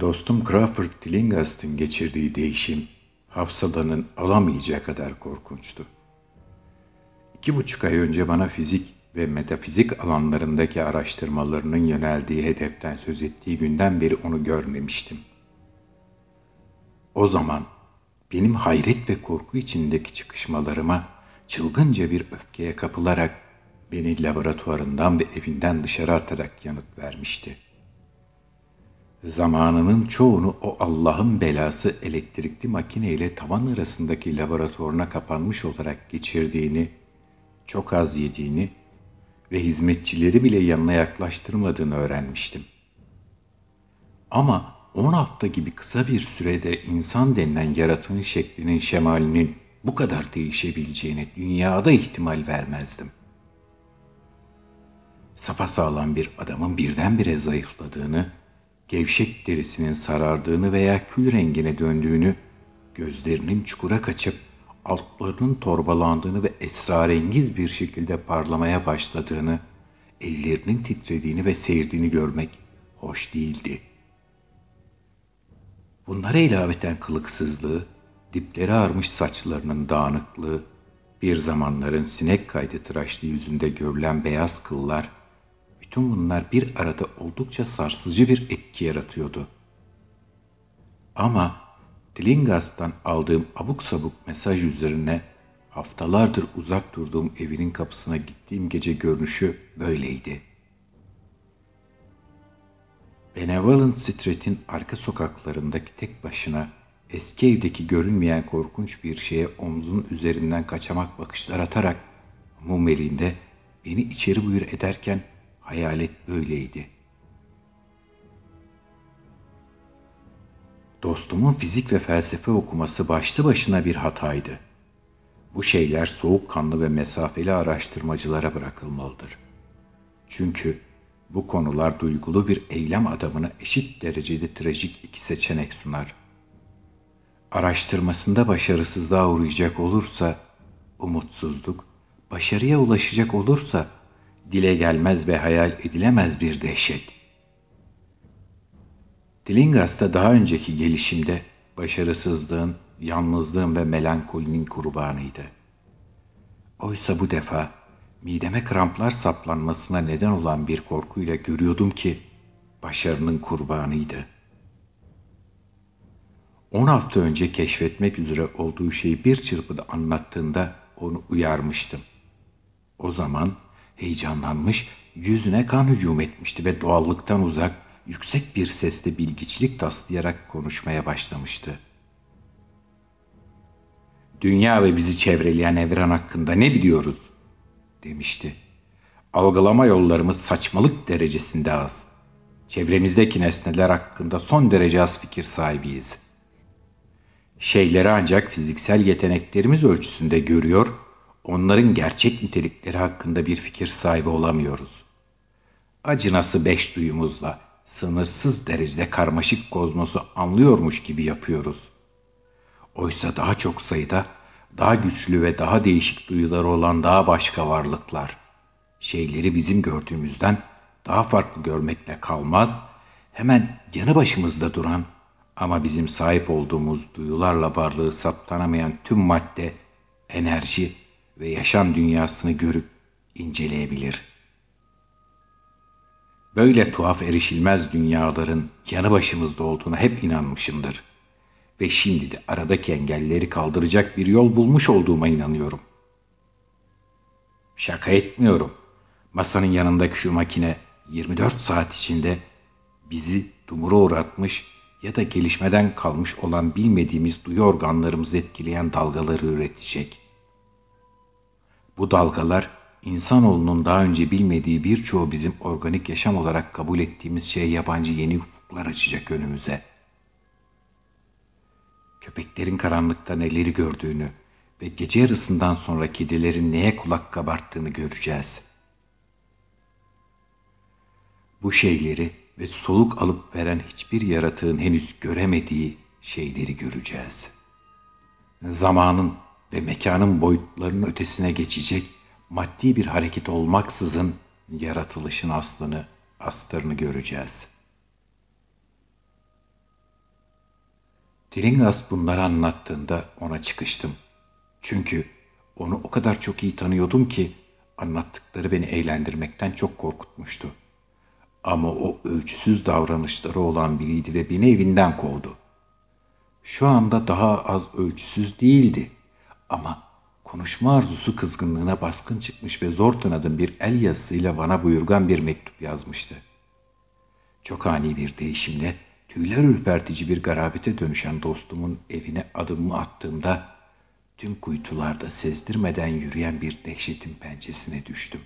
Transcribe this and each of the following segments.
Dostum Crawford Tillinghast'ın geçirdiği değişim, hafsalanın alamayacağı kadar korkunçtu. İki buçuk ay önce bana fizik ve metafizik alanlarındaki araştırmalarının yöneldiği hedeften söz ettiği günden beri onu görmemiştim. O zaman benim hayret ve korku içindeki çıkışmalarıma çılgınca bir öfkeye kapılarak beni laboratuvarından ve evinden dışarı atarak yanıt vermişti. Zamanının çoğunu o Allah'ın belası elektrikli makineyle tavan arasındaki laboratuvarına kapanmış olarak geçirdiğini, çok az yediğini ve hizmetçileri bile yanına yaklaştırmadığını öğrenmiştim. Ama on hafta gibi kısa bir sürede insan denilen yaratığın şeklinin şemalinin bu kadar değişebileceğine dünyada ihtimal vermezdim. Sapasağlam bir adamın birdenbire zayıfladığını, gevşek derisinin sarardığını veya kül rengine döndüğünü, gözlerinin çukura kaçıp altlarının torbalandığını ve esrarengiz bir şekilde parlamaya başladığını, ellerinin titrediğini ve seyirdiğini görmek hoş değildi. Bunlara ilaveten kılıksızlığı, dipleri ağarmış saçlarının dağınıklığı, bir zamanların sinek kaydı tıraşlı yüzünde görülen beyaz kıllar, bütün bunlar bir arada oldukça sarsıcı bir etki yaratıyordu. Ama Tillinghast'tan aldığım abuk sabuk mesaj üzerine haftalardır uzak durduğum evinin kapısına gittiğim gece görünüşü böyleydi. Benevolent Street'in arka sokaklarındaki tek başına eski evdeki görünmeyen korkunç bir şeye omzun üzerinden kaçamak bakışlar atarak mum elinde beni içeri buyur ederken hayalet böyleydi. Dostumun fizik ve felsefe okuması başlı başına bir hataydı. Bu şeyler soğukkanlı ve mesafeli araştırmacılara bırakılmalıdır. Çünkü bu konular duygulu bir eylem adamına eşit derecede trajik iki seçenek sunar. Araştırmasında başarısızlığa uğrayacak olursa umutsuzluk, başarıya ulaşacak olursa dile gelmez ve hayal edilemez bir dehşet. Tillinghast'ta daha önceki gelişimde başarısızlığın, yalnızlığın ve melankolinin kurbanıydı. Oysa bu defa mideme kramplar saplanmasına neden olan bir korkuyla görüyordum ki başarının kurbanıydı. On hafta önce keşfetmek üzere olduğu şeyi bir çırpıda anlattığında onu uyarmıştım. O zaman heyecanlanmış, yüzüne kan hücum etmişti ve doğallıktan uzak, yüksek bir sesle bilgiçlik taslayarak konuşmaya başlamıştı. Dünya ve bizi çevreleyen evren hakkında ne biliyoruz? demişti. Algılama yollarımız saçmalık derecesinde az. Çevremizdeki nesneler hakkında son derece az fikir sahibiyiz. Şeyleri ancak fiziksel yeteneklerimiz ölçüsünde görüyor, onların gerçek nitelikleri hakkında bir fikir sahibi olamıyoruz. Acınası beş duyumuzla sınırsız derecede karmaşık kozmosu anlıyormuş gibi yapıyoruz. Oysa daha çok sayıda daha güçlü ve daha değişik duyuları olan daha başka varlıklar, şeyleri bizim gördüğümüzden daha farklı görmekle kalmaz, hemen yanı başımızda duran ama bizim sahip olduğumuz duyularla varlığı saptanamayan tüm madde, enerji ve yaşam dünyasını görüp inceleyebilir. Böyle tuhaf erişilmez dünyaların yanı başımızda olduğuna hep inanmışımdır.'' ve şimdi de aradaki engelleri kaldıracak bir yol bulmuş olduğuma inanıyorum. Şaka etmiyorum. Masanın yanındaki şu makine 24 saat içinde bizi dumura uğratmış ya da gelişmeden kalmış olan bilmediğimiz duyu organlarımızı etkileyen dalgaları üretecek. Bu dalgalar insanoğlunun daha önce bilmediği birçoğu bizim organik yaşam olarak kabul ettiğimiz şeye yabancı yeni ufuklar açacak önümüze.'' köpeklerin karanlıkta neleri gördüğünü ve gece yarısından sonra kedilerin neye kulak kabarttığını göreceğiz. Bu şeyleri ve soluk alıp veren hiçbir yaratığın henüz göremediği şeyleri göreceğiz. Zamanın ve mekanın boyutlarının ötesine geçecek maddi bir hareket olmaksızın yaratılışın aslını, astarını göreceğiz.'' Tillingas bunları anlattığında ona çıkıştım. Çünkü onu o kadar çok iyi tanıyordum ki anlattıkları beni eğlendirmekten çok korkutmuştu. Ama o ölçüsüz davranışları olan biriydi ve beni evinden kovdu. Şu anda daha az ölçüsüz değildi ama konuşma arzusu kızgınlığına baskın çıkmış ve zor tanıdığım bir el yazısıyla bana buyurgan bir mektup yazmıştı. Çok ani bir değişimle tüyler ürpertici bir garabete dönüşen dostumun evine adımımı attığımda tüm kuytularda sezdirmeden yürüyen bir dehşetin pençesine düştüm.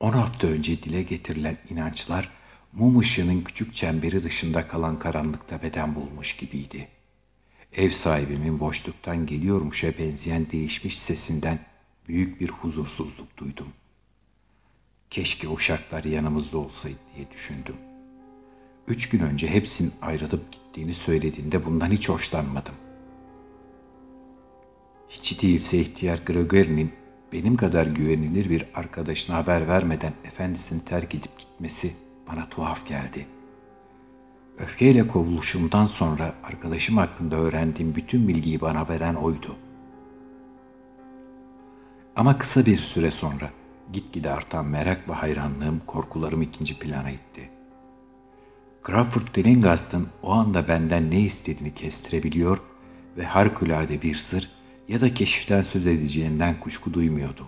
On hafta önce dile getirilen inançlar mum ışığının küçük çemberi dışında kalan karanlıkta beden bulmuş gibiydi. Ev sahibimin boşluktan geliyormuşa benzeyen değişmiş sesinden büyük bir huzursuzluk duydum. Keşke uşaklar yanımızda olsaydı diye düşündüm. Üç gün önce hepsinin ayrılıp gittiğini söylediğinde bundan hiç hoşlanmadım. Hiç değilse ihtiyar Gregory'nin benim kadar güvenilir bir arkadaşına haber vermeden efendisini terk edip gitmesi bana tuhaf geldi. Öfkeyle kovuluşumdan sonra arkadaşım hakkında öğrendiğim bütün bilgiyi bana veren oydu. Ama kısa bir süre sonra gitgide artan merak ve hayranlığım korkularım ikinci plana itti. Crawford Dillingast'ın o anda benden ne istediğini kestirebiliyor ve harikulade bir sır ya da keşiften söz edeceğinden kuşku duymuyordum.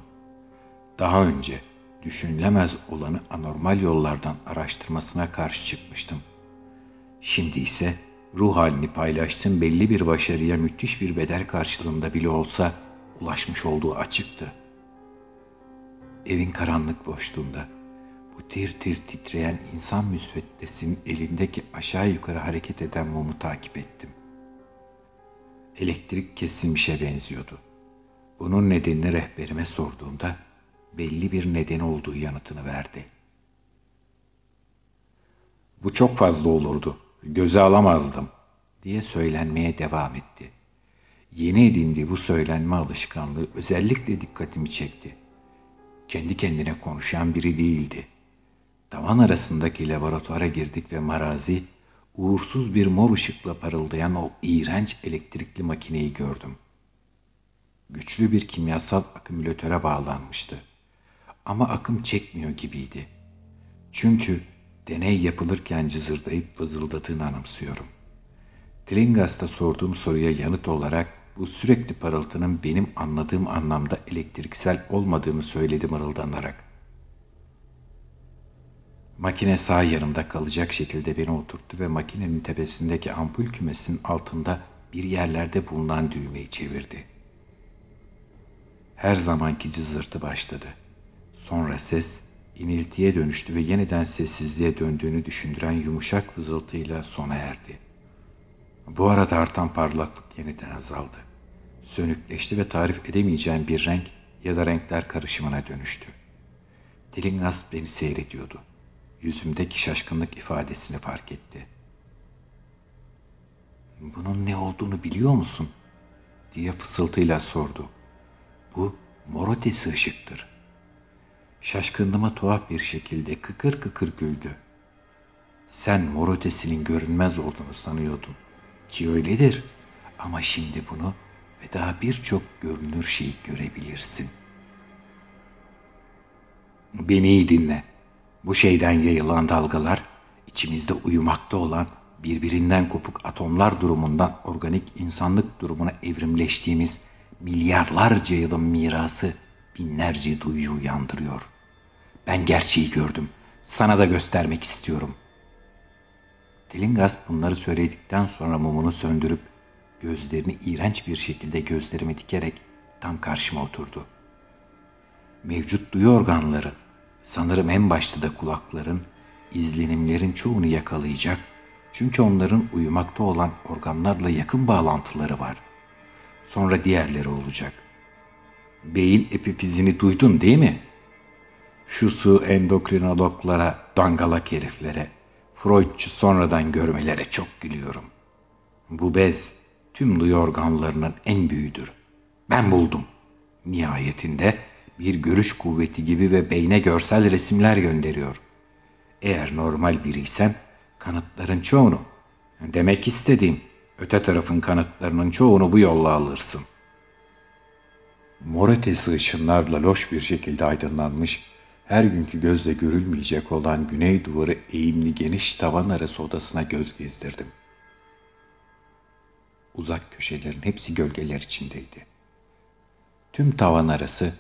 Daha önce düşünülemez olanı anormal yollardan araştırmasına karşı çıkmıştım. Şimdi ise ruh halini paylaştığım belli bir başarıya müthiş bir bedel karşılığında bile olsa ulaşmış olduğu açıktı. Evin karanlık boşluğunda bu tir tir titreyen insan müsveddesinin elindeki aşağı yukarı hareket eden mumu takip ettim. Elektrik kesilmişe benziyordu. Bunun nedenini rehberime sorduğumda belli bir nedeni olduğu yanıtını verdi. Bu çok fazla olurdu. Göze alamazdım diye söylenmeye devam etti. Yeni edindiği bu söylenme alışkanlığı özellikle dikkatimi çekti. Kendi kendine konuşan biri değildi. Tavan arasındaki laboratuvara girdik ve marazi uğursuz bir mor ışıkla parıldayan o iğrenç elektrikli makineyi gördüm. Güçlü bir kimyasal akümülatöre bağlanmıştı. Ama akım çekmiyor gibiydi. Çünkü deney yapılırken cızırdayıp vızıldadığını anımsıyorum. Tlingas'ta sorduğum soruya yanıt olarak bu sürekli parıltının benim anladığım anlamda elektriksel olmadığını söyledi mırıldanarak. Makine sağ yanımda kalacak şekilde beni oturttu ve makinenin tepesindeki ampul kümesinin altında bir yerlerde bulunan düğmeyi çevirdi. Her zamanki cızırtı başladı. Sonra ses iniltiye dönüştü ve yeniden sessizliğe döndüğünü düşündüren yumuşak vızıltıyla sona erdi. Bu arada artan parlaklık yeniden azaldı. Sönükleşti ve tarif edemeyeceğim bir renk ya da renkler karışımına dönüştü. Dilingas beni seyrediyordu yüzümdeki şaşkınlık ifadesini fark etti. Bunun ne olduğunu biliyor musun? diye fısıltıyla sordu. Bu mor ötesi ışıktır. Şaşkınlığıma tuhaf bir şekilde kıkır kıkır güldü. Sen mor görünmez olduğunu sanıyordun. Ki öyledir. Ama şimdi bunu ve daha birçok görünür şeyi görebilirsin. Beni iyi dinle. Bu şeyden yayılan dalgalar içimizde uyumakta olan birbirinden kopuk atomlar durumundan organik insanlık durumuna evrimleştiğimiz milyarlarca yılın mirası binlerce duyuyu uyandırıyor. Ben gerçeği gördüm. Sana da göstermek istiyorum. Tillingas bunları söyledikten sonra mumunu söndürüp gözlerini iğrenç bir şekilde gözlerime dikerek tam karşıma oturdu. Mevcut duyu organları Sanırım en başta da kulakların, izlenimlerin çoğunu yakalayacak çünkü onların uyumakta olan organlarla yakın bağlantıları var. Sonra diğerleri olacak. Beyin epifizini duydun değil mi? Şu su endokrinologlara, dangalak heriflere, Freudçu sonradan görmelere çok gülüyorum. Bu bez tüm duyu organlarının en büyüğüdür. Ben buldum. Nihayetinde bir görüş kuvveti gibi ve beyne görsel resimler gönderiyor. Eğer normal biriysen kanıtların çoğunu Demek istediğim, öte tarafın kanıtlarının çoğunu bu yolla alırsın. Mor ötesi ışınlarla loş bir şekilde aydınlanmış, her günkü gözle görülmeyecek olan güney duvarı eğimli geniş tavan arası odasına göz gezdirdim. Uzak köşelerin hepsi gölgeler içindeydi. Tüm tavan arası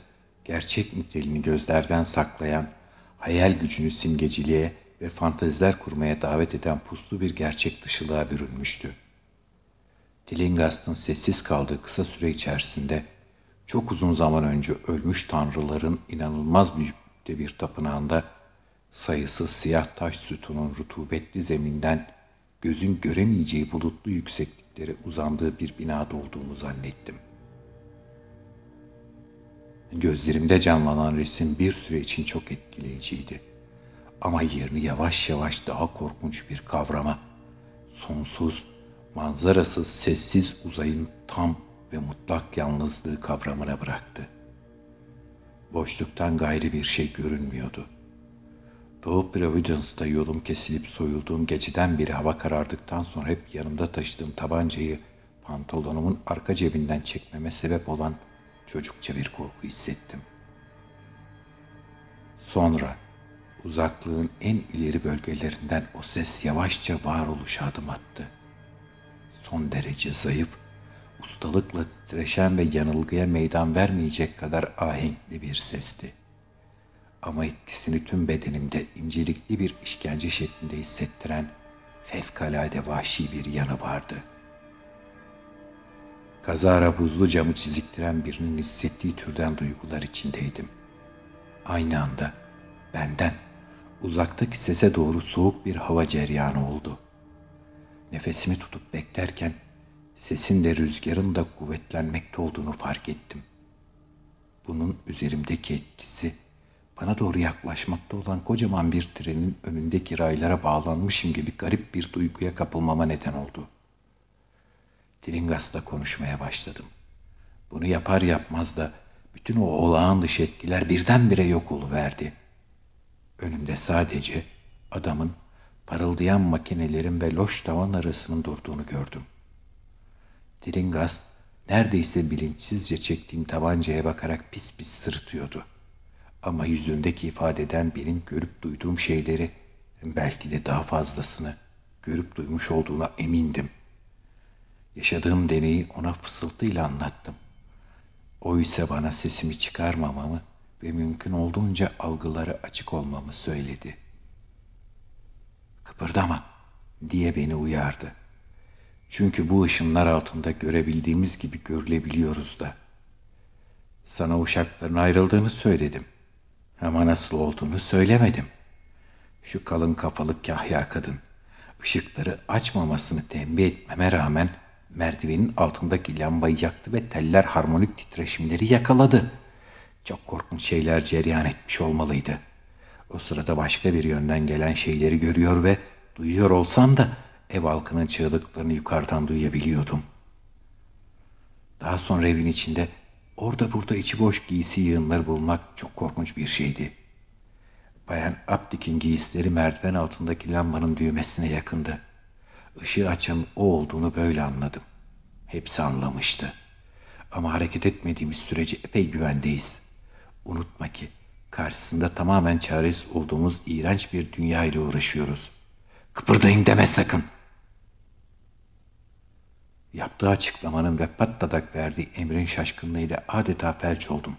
gerçek niteliğini gözlerden saklayan, hayal gücünü simgeciliğe ve fantaziler kurmaya davet eden puslu bir gerçek dışılığa bürünmüştü. Tilingast'ın sessiz kaldığı kısa süre içerisinde çok uzun zaman önce ölmüş tanrıların inanılmaz büyüklükte bir tapınağında sayısız siyah taş sütunun rutubetli zeminden gözün göremeyeceği bulutlu yüksekliklere uzandığı bir binada olduğumu zannettim. Gözlerimde canlanan resim bir süre için çok etkileyiciydi. Ama yerini yavaş yavaş daha korkunç bir kavrama, sonsuz, manzarasız, sessiz uzayın tam ve mutlak yalnızlığı kavramına bıraktı. Boşluktan gayri bir şey görünmüyordu. Doğu Providence'da yolum kesilip soyulduğum geceden beri hava karardıktan sonra hep yanımda taşıdığım tabancayı pantolonumun arka cebinden çekmeme sebep olan çocukça bir korku hissettim. Sonra uzaklığın en ileri bölgelerinden o ses yavaşça varoluşa adım attı. Son derece zayıf, ustalıkla titreşen ve yanılgıya meydan vermeyecek kadar ahenkli bir sesti. Ama etkisini tüm bedenimde incelikli bir işkence şeklinde hissettiren fevkalade vahşi bir yanı vardı.'' Kazara buzlu camı çiziktiren birinin hissettiği türden duygular içindeydim. Aynı anda benden uzaktaki sese doğru soğuk bir hava ceryanı oldu. Nefesimi tutup beklerken sesin de rüzgarın da kuvvetlenmekte olduğunu fark ettim. Bunun üzerimdeki etkisi bana doğru yaklaşmakta olan kocaman bir trenin önündeki raylara bağlanmışım gibi garip bir duyguya kapılmama neden oldu.'' Tringas'la konuşmaya başladım. Bunu yapar yapmaz da bütün o olağan dışı etkiler birdenbire yok oluverdi. Önümde sadece adamın parıldayan makinelerin ve loş tavan arasının durduğunu gördüm. Tringas neredeyse bilinçsizce çektiğim tabancaya bakarak pis pis sırıtıyordu. Ama yüzündeki ifadeden benim görüp duyduğum şeyleri belki de daha fazlasını görüp duymuş olduğuna emindim.'' Yaşadığım deneyi ona fısıltıyla anlattım. O ise bana sesimi çıkarmamamı ve mümkün olduğunca algıları açık olmamı söyledi. Kıpırdama diye beni uyardı. Çünkü bu ışınlar altında görebildiğimiz gibi görülebiliyoruz da. Sana uşakların ayrıldığını söyledim. Ama nasıl olduğunu söylemedim. Şu kalın kafalı kahya kadın ışıkları açmamasını tembih etmeme rağmen merdivenin altındaki lambayı yaktı ve teller harmonik titreşimleri yakaladı. Çok korkunç şeyler cereyan etmiş olmalıydı. O sırada başka bir yönden gelen şeyleri görüyor ve duyuyor olsam da ev halkının çığlıklarını yukarıdan duyabiliyordum. Daha sonra evin içinde orada burada içi boş giysi yığınları bulmak çok korkunç bir şeydi. Bayan Abdik'in giysileri merdiven altındaki lambanın düğmesine yakındı. Işığı açan o olduğunu böyle anladım. Hepsi anlamıştı. Ama hareket etmediğimiz sürece epey güvendeyiz. Unutma ki karşısında tamamen çaresiz olduğumuz iğrenç bir dünya ile uğraşıyoruz. Kıpırdayın deme sakın. Yaptığı açıklamanın ve patladak verdiği emrin şaşkınlığıyla adeta felç oldum.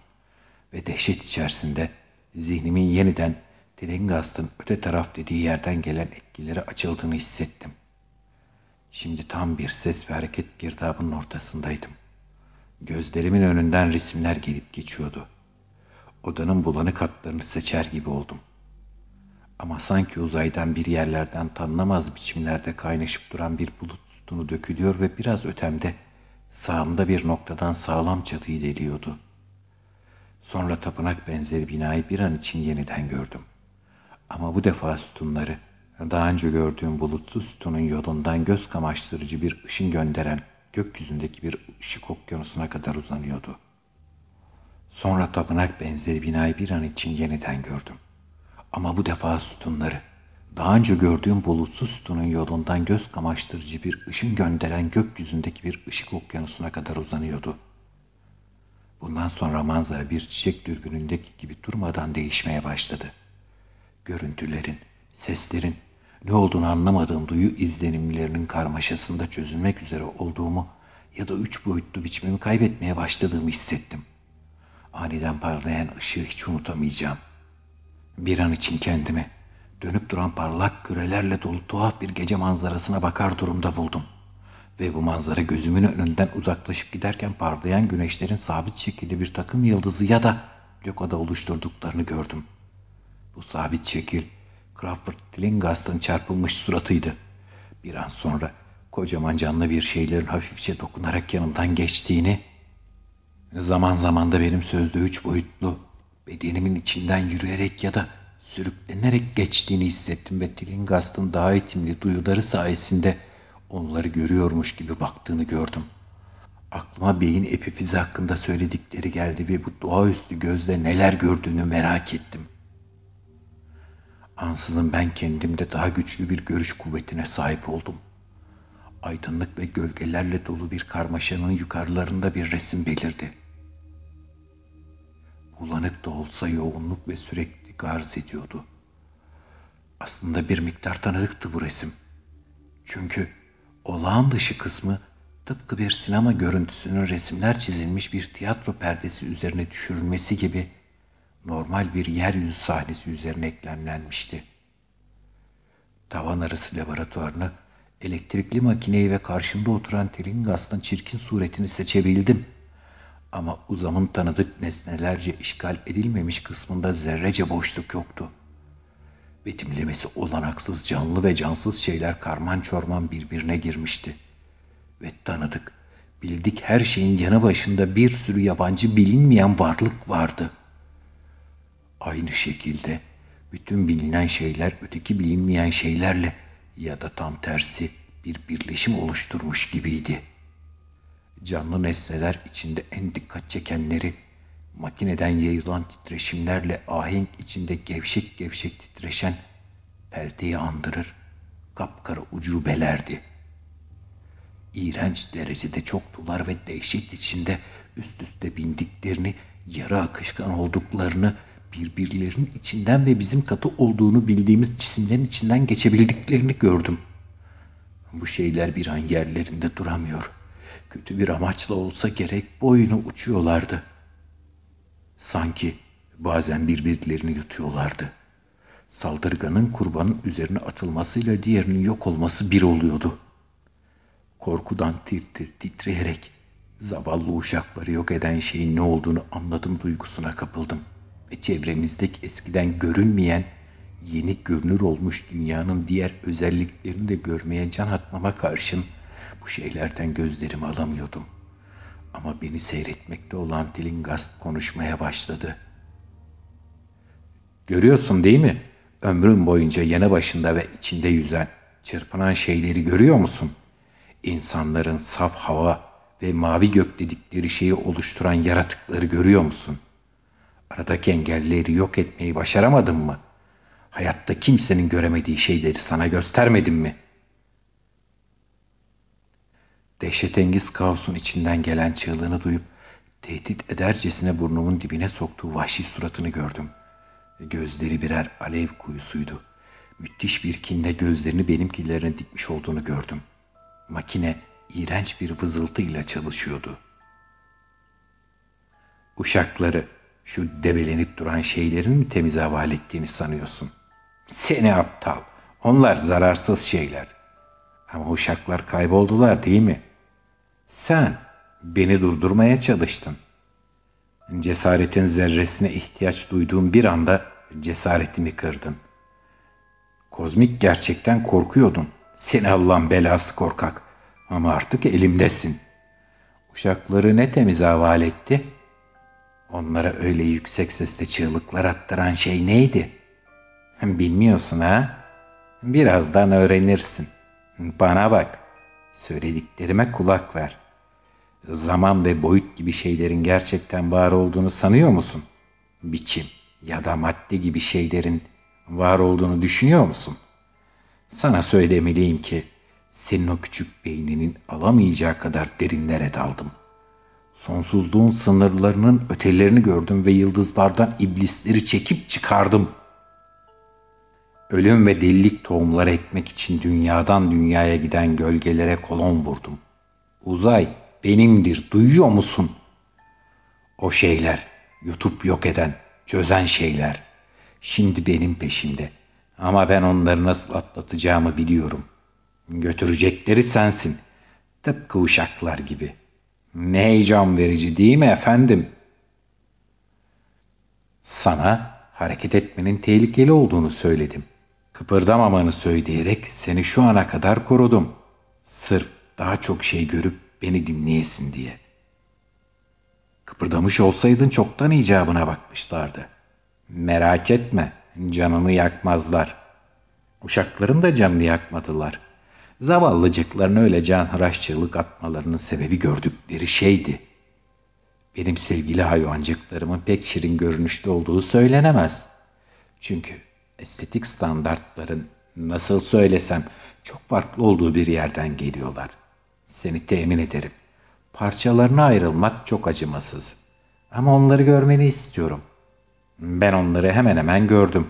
Ve dehşet içerisinde zihnimin yeniden Telengast'ın öte taraf dediği yerden gelen etkileri açıldığını hissettim. Şimdi tam bir ses ve hareket girdabının ortasındaydım. Gözlerimin önünden resimler gelip geçiyordu. Odanın bulanık hatlarını seçer gibi oldum. Ama sanki uzaydan bir yerlerden tanınamaz biçimlerde kaynaşıp duran bir bulut sütunu dökülüyor ve biraz ötemde sağımda bir noktadan sağlam çatı ilerliyordu. Sonra tapınak benzeri binayı bir an için yeniden gördüm. Ama bu defa sütunları daha önce gördüğüm bulutsuz sütunun yolundan göz kamaştırıcı bir ışın gönderen gökyüzündeki bir ışık okyanusuna kadar uzanıyordu. Sonra tapınak benzeri binayı bir an için yeniden gördüm. Ama bu defa sütunları, daha önce gördüğüm bulutsuz sütunun yolundan göz kamaştırıcı bir ışın gönderen gökyüzündeki bir ışık okyanusuna kadar uzanıyordu. Bundan sonra manzara bir çiçek dürbünündeki gibi durmadan değişmeye başladı. Görüntülerin, seslerin, ne olduğunu anlamadığım duyu izlenimlerinin karmaşasında çözülmek üzere olduğumu ya da üç boyutlu biçimimi kaybetmeye başladığımı hissettim. Aniden parlayan ışığı hiç unutamayacağım. Bir an için kendimi dönüp duran parlak kürelerle dolu tuhaf bir gece manzarasına bakar durumda buldum. Ve bu manzara gözümün önünden uzaklaşıp giderken parlayan güneşlerin sabit şekilde bir takım yıldızı ya da gökada oluşturduklarını gördüm. Bu sabit şekil Crawford Tillinghast'ın çarpılmış suratıydı. Bir an sonra kocaman canlı bir şeylerin hafifçe dokunarak yanımdan geçtiğini, zaman zaman da benim sözde üç boyutlu bedenimin içinden yürüyerek ya da sürüklenerek geçtiğini hissettim ve Tillinghast'ın daha eğitimli duyuları sayesinde onları görüyormuş gibi baktığını gördüm. Aklıma beyin epifizi hakkında söyledikleri geldi ve bu doğaüstü gözle neler gördüğünü merak ettim. Ansızın ben kendimde daha güçlü bir görüş kuvvetine sahip oldum. Aydınlık ve gölgelerle dolu bir karmaşanın yukarılarında bir resim belirdi. Bulanık da olsa yoğunluk ve sürekli arz ediyordu. Aslında bir miktar tanıdıktı bu resim. Çünkü olağan dışı kısmı tıpkı bir sinema görüntüsünün resimler çizilmiş bir tiyatro perdesi üzerine düşürülmesi gibi normal bir yeryüzü sahnesi üzerine eklemlenmişti. Tavan arası laboratuvarını, elektrikli makineyi ve karşımda oturan Tillinghast'ın çirkin suretini seçebildim. Ama uzamın tanıdık nesnelerce işgal edilmemiş kısmında zerrece boşluk yoktu. Betimlemesi olanaksız canlı ve cansız şeyler karman çorman birbirine girmişti. Ve tanıdık, bildik her şeyin yanı başında bir sürü yabancı bilinmeyen varlık vardı.'' Aynı şekilde bütün bilinen şeyler öteki bilinmeyen şeylerle ya da tam tersi bir birleşim oluşturmuş gibiydi. Canlı nesneler içinde en dikkat çekenleri makineden yayılan titreşimlerle ahenk içinde gevşek gevşek titreşen pelteyi andırır, kapkara ucubelerdi. İğrenç derecede çoktular ve dehşet içinde üst üste bindiklerini, yarı akışkan olduklarını birbirlerinin içinden ve bizim katı olduğunu bildiğimiz cisimlerin içinden geçebildiklerini gördüm. Bu şeyler bir an yerlerinde duramıyor. Kötü bir amaçla olsa gerek boyunu uçuyorlardı. Sanki bazen birbirlerini yutuyorlardı. Saldırganın kurbanın üzerine atılmasıyla diğerinin yok olması bir oluyordu. Korkudan tir tir titreyerek zavallı uşakları yok eden şeyin ne olduğunu anladım duygusuna kapıldım.'' ve çevremizdeki eskiden görünmeyen, yeni görünür olmuş dünyanın diğer özelliklerini de görmeye can atmama karşın bu şeylerden gözlerimi alamıyordum. Ama beni seyretmekte olan Tilingast konuşmaya başladı. Görüyorsun değil mi? Ömrün boyunca yanı başında ve içinde yüzen, çırpınan şeyleri görüyor musun? İnsanların saf hava ve mavi gök dedikleri şeyi oluşturan yaratıkları görüyor musun?'' Aradaki engelleri yok etmeyi başaramadın mı? Hayatta kimsenin göremediği şeyleri sana göstermedim mi? Dehşetengiz kaosun içinden gelen çığlığını duyup tehdit edercesine burnumun dibine soktuğu vahşi suratını gördüm. Gözleri birer alev kuyusuydu. Müthiş bir kinle gözlerini benimkilerine dikmiş olduğunu gördüm. Makine iğrenç bir vızıltıyla çalışıyordu. Uşakları şu debelenip duran şeylerin mi temize havale ettiğini sanıyorsun? Seni aptal. Onlar zararsız şeyler. Ama uşaklar kayboldular değil mi? Sen beni durdurmaya çalıştın. Cesaretin zerresine ihtiyaç duyduğum bir anda cesaretimi kırdın. Kozmik gerçekten korkuyordun. Seni Allah'ın belası korkak. Ama artık elimdesin. Uşakları ne temiz havale etti?'' Onlara öyle yüksek sesle çığlıklar attıran şey neydi? Bilmiyorsun ha? Birazdan öğrenirsin. Bana bak. Söylediklerime kulak ver. Zaman ve boyut gibi şeylerin gerçekten var olduğunu sanıyor musun? Biçim ya da madde gibi şeylerin var olduğunu düşünüyor musun? Sana söylemeliyim ki senin o küçük beyninin alamayacağı kadar derinlere daldım. Sonsuzluğun sınırlarının ötelerini gördüm ve yıldızlardan iblisleri çekip çıkardım. Ölüm ve delilik tohumları ekmek için dünyadan dünyaya giden gölgelere kolon vurdum. Uzay benimdir, duyuyor musun? O şeyler, yutup yok eden, çözen şeyler. Şimdi benim peşimde. Ama ben onları nasıl atlatacağımı biliyorum. Götürecekleri sensin. Tıpkı uşaklar gibi. Ne heyecan verici değil mi efendim? Sana hareket etmenin tehlikeli olduğunu söyledim. Kıpırdamamanı söyleyerek seni şu ana kadar korudum. Sırf daha çok şey görüp beni dinleyesin diye. Kıpırdamış olsaydın çoktan icabına bakmışlardı. Merak etme, canını yakmazlar. Uşakların da canını yakmadılar. Zavallıcıkların öyle canhıraşçılık atmalarının sebebi gördükleri şeydi. Benim sevgili hayvancıklarımın pek şirin görünüşlü olduğu söylenemez. Çünkü estetik standartların nasıl söylesem çok farklı olduğu bir yerden geliyorlar. Seni temin ederim. Parçalarına ayrılmak çok acımasız. Ama onları görmeni istiyorum. Ben onları hemen hemen gördüm.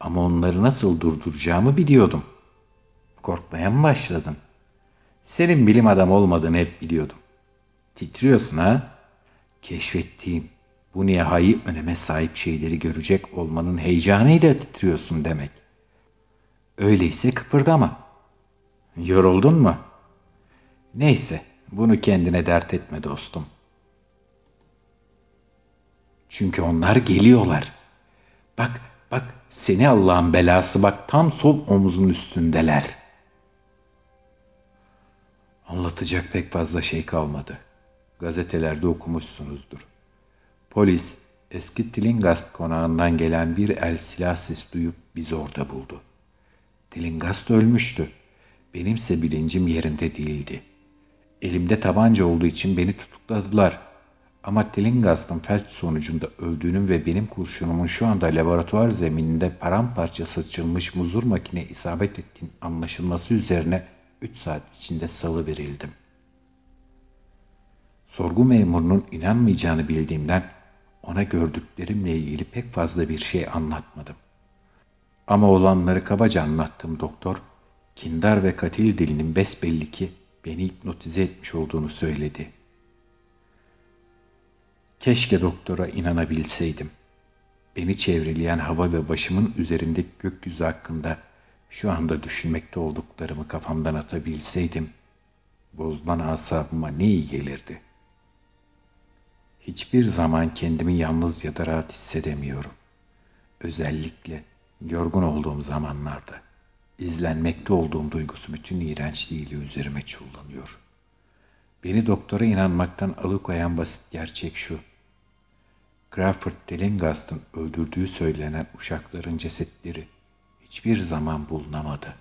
Ama onları nasıl durduracağımı biliyordum. Korkmaya mı başladın? Senin bilim adamı olmadığını hep biliyordum. Titriyorsun ha? Keşfettiğim bu nihai öneme sahip şeyleri görecek olmanın heyecanıyla titriyorsun demek. Öyleyse kıpırdama. Yoruldun mu? Neyse, bunu kendine dert etme dostum. Çünkü onlar geliyorlar. Bak, bak seni Allah'ın belası bak tam sol omuzun üstündeler. Anlatacak pek fazla şey kalmadı. Gazetelerde okumuşsunuzdur. Polis eski Tilingast konağından gelen bir el silah ses duyup bizi orada buldu. Tilingast ölmüştü. Benimse bilincim yerinde değildi. Elimde tabanca olduğu için beni tutukladılar. Ama Tilingast'ın felç sonucunda öldüğünün ve benim kurşunumun şu anda laboratuvar zemininde paramparça saçılmış muzur makine isabet ettiğin anlaşılması üzerine 3 saat içinde salı verildim. Sorgu memurunun inanmayacağını bildiğimden ona gördüklerimle ilgili pek fazla bir şey anlatmadım. Ama olanları kabaca anlattığım doktor, kindar ve katil dilinin besbelli ki beni hipnotize etmiş olduğunu söyledi. Keşke doktora inanabilseydim. Beni çevreleyen hava ve başımın üzerindeki gökyüzü hakkında şu anda düşünmekte olduklarımı kafamdan atabilseydim, bozulan asabıma ne iyi gelirdi. Hiçbir zaman kendimi yalnız ya da rahat hissedemiyorum. Özellikle yorgun olduğum zamanlarda izlenmekte olduğum duygusu bütün iğrençliğiyle üzerime çullanıyor. Beni doktora inanmaktan alıkoyan basit gerçek şu. Crawford Delingast'ın öldürdüğü söylenen uşakların cesetleri hiçbir zaman bulunamadı.